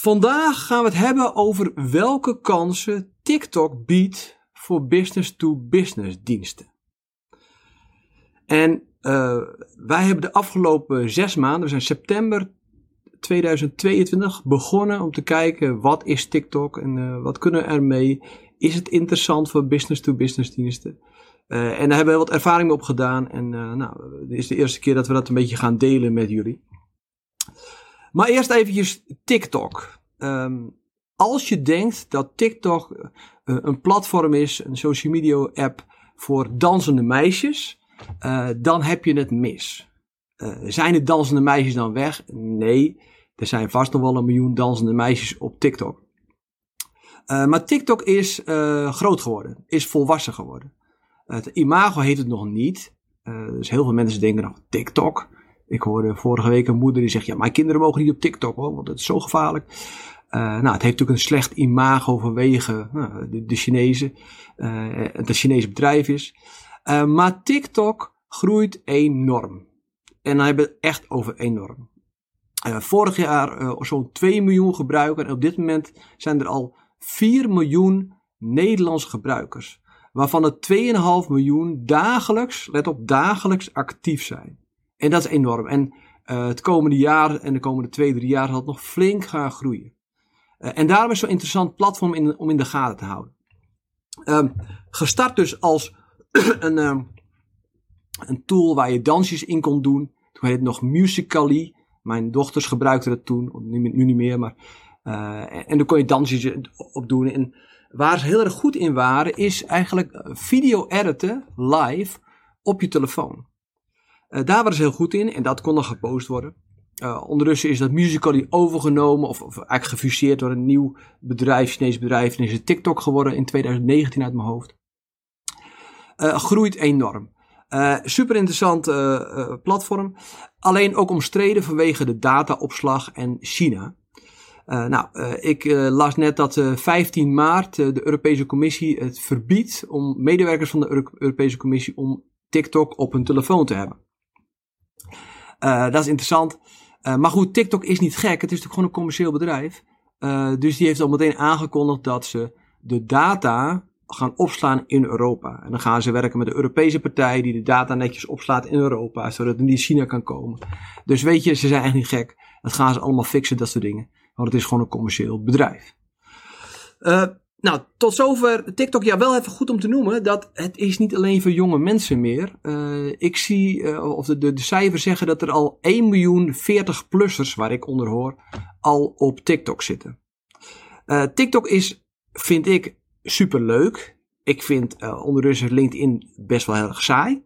Vandaag gaan we het hebben over welke kansen TikTok biedt voor business-to-business diensten. En uh, wij hebben de afgelopen zes maanden, we zijn september 2022 begonnen om te kijken wat is TikTok en uh, wat kunnen we ermee. Is het interessant voor business-to-business diensten? Uh, en daar hebben we wat ervaring mee opgedaan. En nou, dit is de eerste keer dat we dat een beetje gaan delen met jullie. Maar eerst eventjes TikTok. Um, als je denkt dat TikTok uh, een platform is, een social media app voor dansende meisjes, uh, dan heb je het mis. Uh, zijn de dansende meisjes dan weg? Nee, er zijn vast nog wel een miljoen dansende meisjes op TikTok. maar TikTok is groot geworden, is volwassen geworden. Het imago heet het nog niet. dus heel veel mensen denken nog TikTok. Ik hoorde vorige week een moeder die zegt: Ja, mijn kinderen mogen niet op TikTok hoor, want het is zo gevaarlijk. Uh, nou, het heeft natuurlijk een slecht imago vanwege nou, de, de Chinezen. Uh, het een Chinese bedrijf is. Uh, maar TikTok groeit enorm. En dan hebben we het echt over enorm. vorig jaar zo'n 2 miljoen gebruikers. En op dit moment zijn er al 4 miljoen Nederlandse gebruikers. Waarvan er 2,5 miljoen dagelijks, let op, dagelijks actief zijn. En dat is enorm. En uh, het komende jaar en de komende twee, drie jaar zal het nog flink gaan groeien. Uh, en daarom is het zo'n interessant platform in, om in de gaten te houden. Um, gestart dus als een, um, een tool waar je dansjes in kon doen. Toen heette het nog Musical.ly. Mijn dochters gebruikten het toen, nu, nu niet meer. Maar, uh, en dan kon je dansjes op doen. En waar ze heel erg goed in waren, is eigenlijk video editen live op je telefoon. Uh, daar waren ze heel goed in en dat kon dan gepost worden. Uh, ondertussen is dat Musical.ly overgenomen of, of, eigenlijk gefuseerd door een nieuw bedrijf, Chinees bedrijf. En is het TikTok geworden in 2019 uit mijn hoofd. Uh, groeit enorm. super interessant platform. Alleen ook omstreden vanwege de dataopslag en China. nou, ik las net dat 15 maart de Europese Commissie het verbiedt om medewerkers van de Euro Europese Commissie om TikTok op hun telefoon te hebben. Uh, dat is interessant. Uh, maar goed, TikTok is niet gek. Het is natuurlijk gewoon een commercieel bedrijf. Uh, dus die heeft al meteen aangekondigd dat ze de data gaan opslaan in Europa. En dan gaan ze werken met de Europese partij die de data netjes opslaat in Europa, zodat het niet China kan komen. Dus weet je, ze zijn echt niet gek. Dat gaan ze allemaal fixen, dat soort dingen. Want het is gewoon een commercieel bedrijf. Nou, tot zover TikTok. Ja, wel even goed om te noemen dat het is niet alleen voor jonge mensen meer. Uh, ik zie, uh, of de, de, cijfers zeggen dat er al 1 miljoen 40-plussers, waar ik onder hoor, al op TikTok zitten. Uh, TikTok is, vind ik, super leuk. Ik vind ondertussen LinkedIn best wel heel erg saai.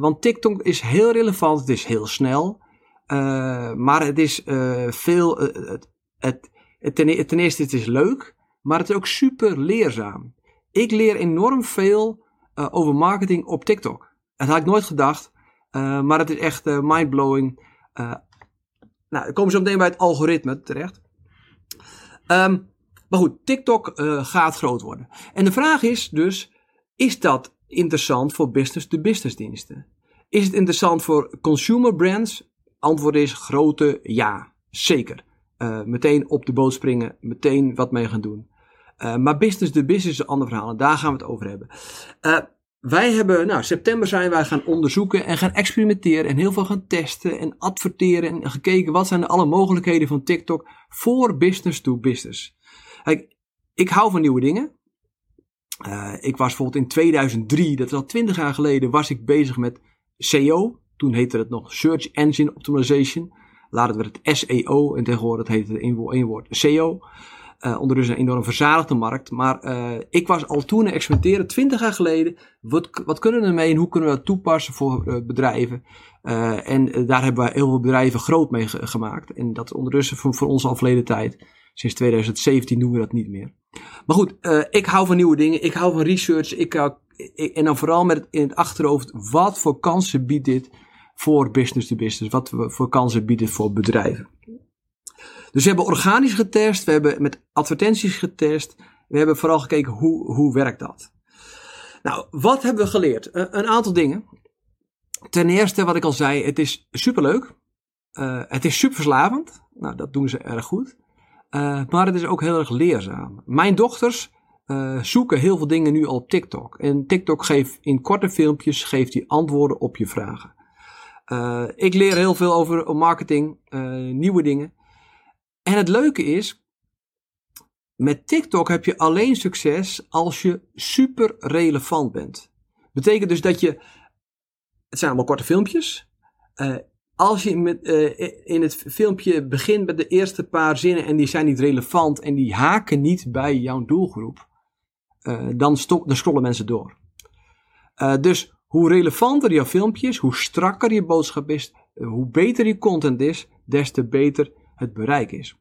want TikTok is heel relevant, het is heel snel. maar het is veel, het, het, ten eerste, het is leuk. Maar het is ook super leerzaam. Ik leer enorm veel uh, over marketing op TikTok. Dat had ik nooit gedacht. Uh, maar het is echt uh, mindblowing. nou, dan komen zo meteen bij het algoritme terecht. Um, maar goed, TikTok gaat groot worden. En de vraag is dus, is dat interessant voor business-to-business diensten? Is het interessant voor consumer brands? Antwoord is grote ja, zeker. Meteen op de boot springen, meteen wat mee gaan doen. Uh, maar business to business is een ander verhaal en daar gaan we het over hebben. Uh, wij hebben, nou, september zijn wij gaan onderzoeken en gaan experimenteren en heel veel gaan testen en adverteren en gekeken wat zijn alle mogelijkheden van TikTok voor business to business. Kijk, ik hou van nieuwe dingen. Uh, ik was bijvoorbeeld in 2003, dat is al 20 jaar geleden, was ik bezig met SEO. Toen heette het nog Search Engine Optimization. Later werd het SEO en tegenwoordig heet het in één woord SEO. Uh, ondertussen een enorm verzadigde markt. Maar uh, ik was al toen experimenteren, 20 jaar geleden. Wat, wat kunnen we ermee en hoe kunnen we dat toepassen voor uh, bedrijven? en daar hebben we heel veel bedrijven groot mee gemaakt. En dat ondertussen voor, voor ons al verleden tijd. Sinds 2017 doen we dat niet meer. Maar goed, ik hou van nieuwe dingen. Ik hou van research. Ik, ik, en dan vooral met in het achterhoofd, wat voor kansen biedt dit voor business to business? Wat voor kansen biedt dit voor bedrijven? Dus we hebben organisch getest, we hebben met advertenties getest. We hebben vooral gekeken hoe, hoe werkt dat. Nou, wat hebben we geleerd? Uh, een aantal dingen. Ten eerste, wat ik al zei, het is superleuk. Uh, het is super verslavend. Nou, dat doen ze erg goed. Uh, maar het is ook heel erg leerzaam. Mijn dochters zoeken heel veel dingen nu al op TikTok. En TikTok geeft in korte filmpjes geeft die antwoorden op je vragen. Ik leer heel veel over marketing, nieuwe dingen. En het leuke is, met TikTok heb je alleen succes als je super relevant bent. Betekent dus dat je, het zijn allemaal korte filmpjes. Uh, als je uh, in het filmpje begint met de eerste paar zinnen en die zijn niet relevant en die haken niet bij jouw doelgroep, uh, dan, stop, dan scrollen mensen door. dus hoe relevanter jouw filmpje is, hoe strakker je boodschap is, hoe beter je content is, des te beter het bereik is.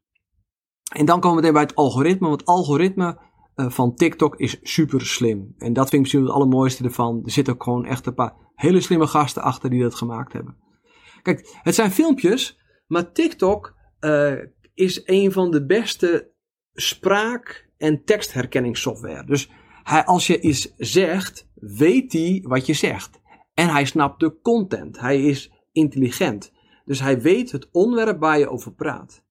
En dan komen we meteen bij het algoritme, want het algoritme uh, van TikTok is super slim. En dat vind ik misschien het allermooiste ervan. Er zitten ook gewoon echt een paar hele slimme gasten achter die dat gemaakt hebben. Kijk, het zijn filmpjes, maar TikTok uh, is een van de beste spraak- en tekstherkenningssoftware. Dus hij, als je iets zegt, weet hij wat je zegt. En hij snapt de content. Hij is intelligent. Dus hij weet het onderwerp waar je over praat.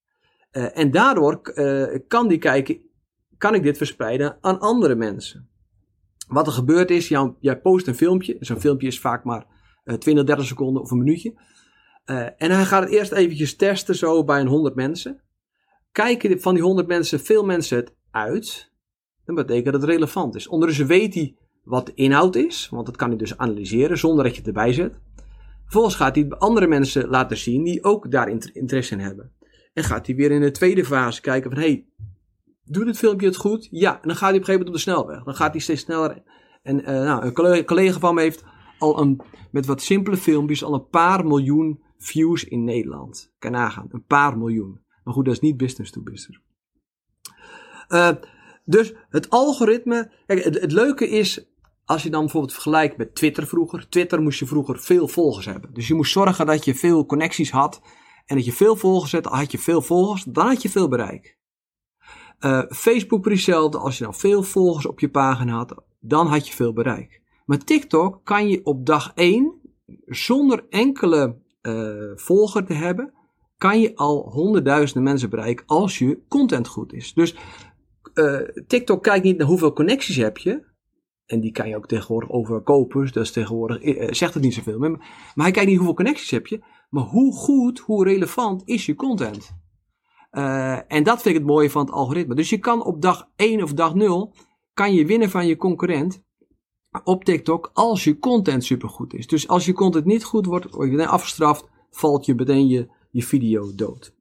Uh, en daardoor uh, kan die kijken, kan ik dit verspreiden aan andere mensen. Wat er gebeurt is, jij post een filmpje. Zo'n filmpje is vaak maar uh, 20, 30 seconden of een minuutje. Uh, en hij gaat het eerst eventjes testen zo bij een 100 mensen. Kijken van die 100 mensen veel mensen het uit. Dan betekent dat het relevant is. Ondertussen weet hij wat de inhoud is. Want dat kan hij dus analyseren zonder dat je het erbij zet. Vervolgens gaat hij andere mensen laten zien die ook daar interesse in hebben. En gaat hij weer in de tweede fase kijken van, hey, doet dit filmpje het goed? Ja, en dan gaat hij op een gegeven moment op de snelweg. Dan gaat hij steeds sneller. En uh, nou, een collega van me heeft al een, met wat simpele filmpjes al een paar miljoen views in Nederland. Kan nagaan, een paar miljoen. Maar goed, dat is niet business to business. Uh, dus het algoritme, kijk, het leuke is, als je dan bijvoorbeeld vergelijkt met Twitter vroeger. Twitter moest je vroeger veel volgers hebben. Dus je moest zorgen dat je veel connecties had. En dat je veel volgers had, had je veel volgers, dan had je veel bereik. Uh, Facebook precies als je nou veel volgers op je pagina had, dan had je veel bereik. Maar TikTok kan je op dag 1, zonder enkele uh, volger te hebben, kan je al honderdduizenden mensen bereiken als je content goed is. Dus uh, TikTok kijkt niet naar hoeveel connecties heb je. En die kan je ook tegenwoordig overkopen. Dus tegenwoordig, uh, zegt het niet zoveel. Maar, maar hij kijkt niet hoeveel connecties heb je. Maar hoe goed, hoe relevant is je content? Uh, en dat vind ik het mooie van het algoritme. Dus je kan op dag 1 of dag 0 kan je winnen van je concurrent op TikTok als je content supergoed is. Dus als je content niet goed wordt, word je afgestraft, valt je meteen je, je video dood.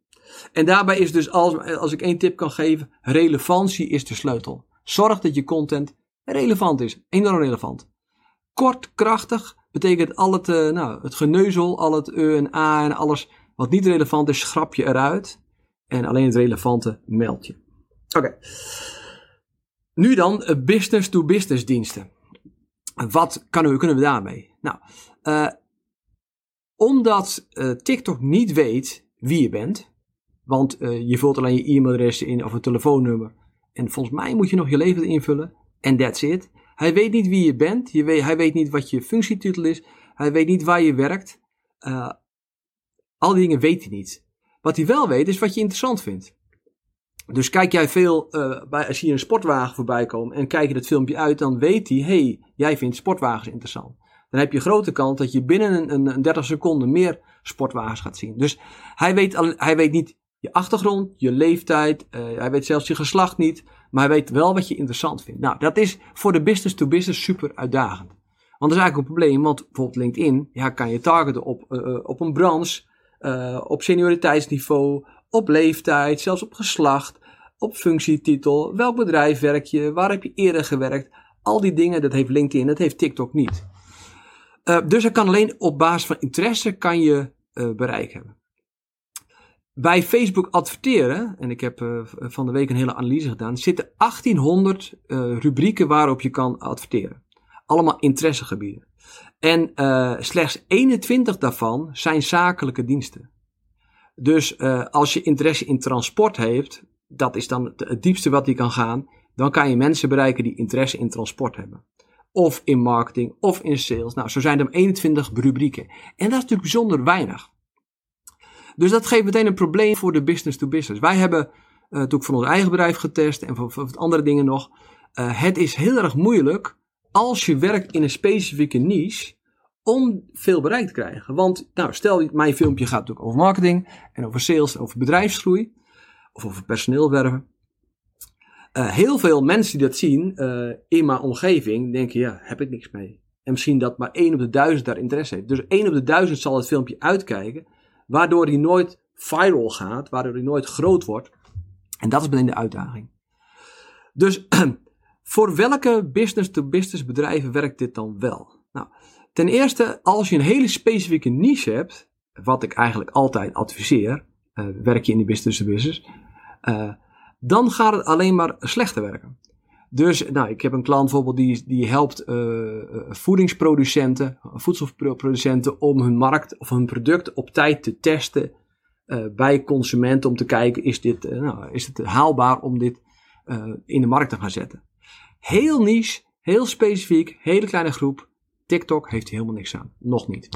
En daarbij is dus, als, als ik één tip kan geven, relevantie is de sleutel. Zorg dat je content relevant is, enorm relevant. Kort, krachtig, betekent al het, uh, nou, het geneuzel, al het e en a en alles wat niet relevant is, schrap je eruit. En alleen het relevante meld je. Oké. Nu dan business-to-business diensten. Wat kunnen we, daarmee? Nou, uh, omdat TikTok niet weet wie je bent, want je vult alleen je e-mailadres in of een telefoonnummer. En volgens mij moet je nog je leven invullen. En that's it. Hij weet niet wie je bent. Je weet, hij weet niet wat je functietitel is. Hij weet niet waar je werkt. Uh, al die dingen weet hij niet. Wat hij wel weet is wat je interessant vindt. Dus kijk jij veel, uh, bij, als je een sportwagen voorbij komt en kijk je dat filmpje uit, dan weet hij, hey, jij vindt sportwagens interessant. Dan heb je grote kans dat je binnen een, een 30 seconden meer sportwagens gaat zien. Dus hij weet, hij weet niet je achtergrond, je leeftijd, uh, hij weet zelfs je geslacht niet. Maar weet wel wat je interessant vindt. Nou, dat is voor de business-to-business super uitdagend. Want dat is eigenlijk een probleem, want bijvoorbeeld LinkedIn, ja, kan je targeten op, uh, op een branche, uh, op senioriteitsniveau, op leeftijd, zelfs op geslacht, op functietitel, welk bedrijf werk je, waar heb je eerder gewerkt. Al die dingen, dat heeft LinkedIn, dat heeft TikTok niet. Dus er kan alleen op basis van interesse kan je bereik hebben. Bij Facebook adverteren, en ik heb uh, van de week een hele analyse gedaan, zitten 1800 uh, rubrieken waarop je kan adverteren. Allemaal interessegebieden. En slechts 21 daarvan zijn zakelijke diensten. Dus als je interesse in transport heeft, dat is dan het diepste wat die kan gaan, dan kan je mensen bereiken die interesse in transport hebben. Of in marketing, of in sales. Nou, zo zijn er 21 rubrieken. En dat is natuurlijk bijzonder weinig. Dus dat geeft meteen een probleem voor de business to business. Wij hebben uh, toen voor ons eigen bedrijf getest en voor andere dingen nog. Uh, het is heel erg moeilijk als je werkt in een specifieke niche om veel bereik te krijgen. Want nou, stel, mijn filmpje gaat natuurlijk over marketing en over sales en over bedrijfsgroei of over personeel werven. Uh, heel veel mensen die dat zien uh, in mijn omgeving denken, ja, heb ik niks mee. En misschien dat maar één op de duizend daar interesse heeft. Dus één op de duizend zal het filmpje uitkijken, waardoor hij nooit viral gaat, waardoor hij nooit groot wordt. En dat is meteen de uitdaging. Dus voor welke business-to-business bedrijven werkt dit dan wel? Nou, ten eerste, als je een hele specifieke niche hebt, wat ik eigenlijk altijd adviseer, uh, werk je in die business-to-business, uh, dan gaat het alleen maar slechter werken. Dus nou, ik heb een klant bijvoorbeeld die, die helpt uh, voedingsproducenten, voedselproducenten om hun markt of hun product op tijd te testen uh, bij consumenten om te kijken is, dit, nou, is het haalbaar om dit in de markt te gaan zetten. Heel niche, heel specifiek, hele kleine groep. TikTok heeft helemaal niks aan. Nog niet.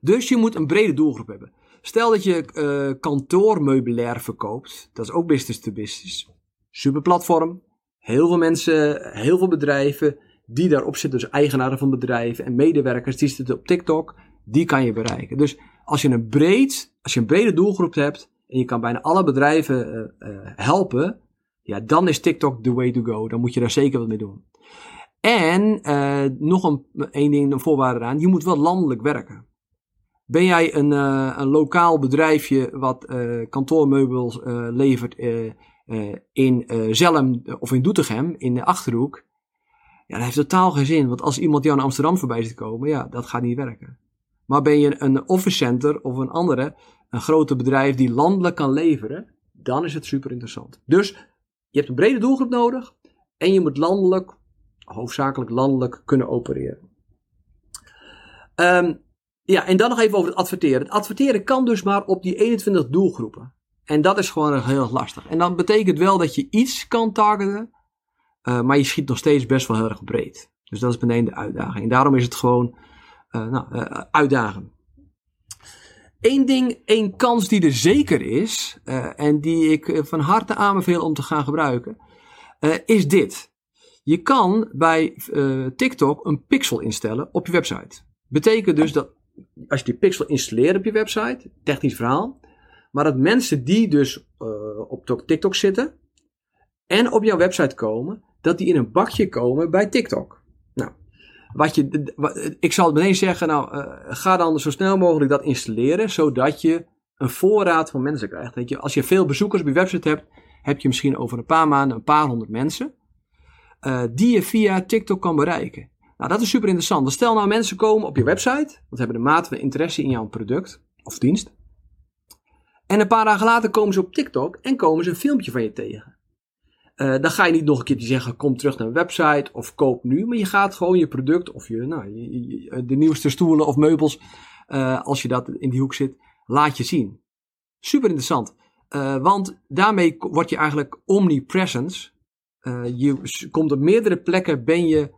Dus je moet een brede doelgroep hebben. Stel dat je kantoormeubilair verkoopt. Dat is ook business to business. Super platform. Heel veel mensen, heel veel bedrijven die daarop zitten. Dus eigenaren van bedrijven en medewerkers die zitten op TikTok. Die kan je bereiken. Dus als je een, breed, als je een brede doelgroep hebt. En je kan bijna alle bedrijven uh, uh, helpen. Ja, dan is TikTok the way to go. Dan moet je daar zeker wat mee doen. En nog een, een ding, een voorwaarde aan. Je moet wel landelijk werken. Ben jij een, een lokaal bedrijfje wat kantoormeubels levert in Zelm of in Doetinchem, in de Achterhoek? Ja, dat heeft totaal geen zin, want als iemand jou naar Amsterdam voorbij ziet komen, ja, dat gaat niet werken. Maar ben je een office center of een andere, een grote bedrijf die landelijk kan leveren, dan is het super interessant. Dus je hebt een brede doelgroep nodig en je moet landelijk, hoofdzakelijk landelijk, kunnen opereren. Um, ja, en dan nog even over het adverteren. Het adverteren kan dus maar op die 21 doelgroepen. En dat is gewoon heel lastig. En dat betekent wel dat je iets kan targeten, uh, maar je schiet nog steeds best wel heel erg breed. Dus dat is beneden de uitdaging. En daarom is het gewoon uh, nou, uh, uitdagen. Eén ding, één kans die er zeker is, en die ik van harte aanbeveel om te gaan gebruiken, is dit. Je kan bij TikTok een pixel instellen op je website. Betekent dus dat als je die pixel installeert op je website, technisch verhaal, maar dat mensen die dus uh, op TikTok zitten en op jouw website komen, dat die in een bakje komen bij TikTok. Nou, wat je, ik zal meteen zeggen, nou, uh, ga dan zo snel mogelijk dat installeren, zodat je een voorraad van mensen krijgt. Weet je, als je veel bezoekers op je website hebt, heb je misschien over een paar maanden een paar honderd mensen, die je via TikTok kan bereiken. Nou, dat is super interessant. stel nou mensen komen op je website, want hebben de mate van interesse in jouw product of dienst. En een paar dagen later komen ze op TikTok en komen ze een filmpje van je tegen. Uh, dan ga je niet nog een keer zeggen, kom terug naar een website of koop nu. Maar je gaat gewoon je product of je, nou, de nieuwste stoelen of meubels, uh, als je dat in die hoek zit, laat je zien. Super interessant. Uh, want daarmee word je eigenlijk omnipresence. je komt op meerdere plekken, ben je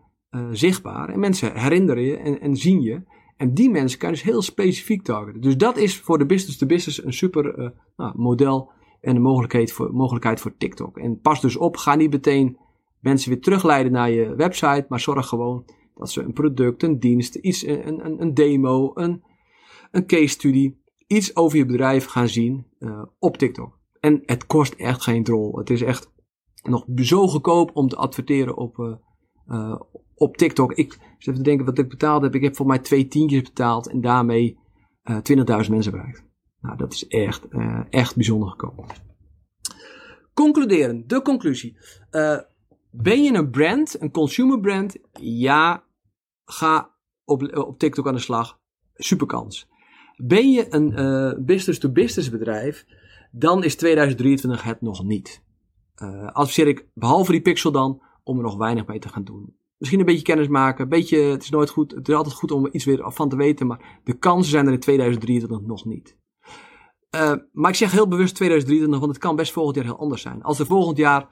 zichtbaar. En mensen herinneren je en, en, zien je. En die mensen kan je dus heel specifiek targeten. Dus dat is voor de business-to-business een super uh, nou, model en een mogelijkheid voor, mogelijkheid voor TikTok. En pas dus op, ga niet meteen mensen weer terugleiden naar je website, maar zorg gewoon dat ze een product, een dienst, iets, een, een, een demo, een, een case study, iets over je bedrijf gaan zien uh, op TikTok. En het kost echt geen drol. Het is echt nog zo goedkoop om te adverteren op, uh, op TikTok. Ik zit even te denken wat ik betaald heb. Ik heb voor mij twee tientjes betaald en daarmee uh, eh, 20.000 mensen bereikt. Nou, dat is echt, uh, echt bijzonder gekomen. Concluderen, de conclusie. Ben je een brand, een consumer brand? Ja, ga op, op TikTok aan de slag. Super kans. Ben je een business-to-business bedrijf, dan is 2023 het nog niet. Adviseer ik, behalve die pixel dan, om er nog weinig mee te gaan doen. Misschien een beetje kennis maken, een beetje, het is nooit goed, het is altijd goed om iets weer van te weten, maar de kansen zijn er in 2023 nog niet. Uh, maar ik zeg heel bewust 2023, want het kan best volgend jaar heel anders zijn. Als er volgend jaar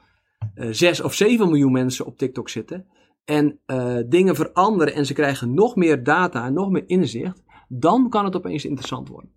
uh, 6 of 7 miljoen mensen op TikTok zitten en uh, dingen veranderen en ze krijgen nog meer data en nog meer inzicht, dan kan het opeens interessant worden.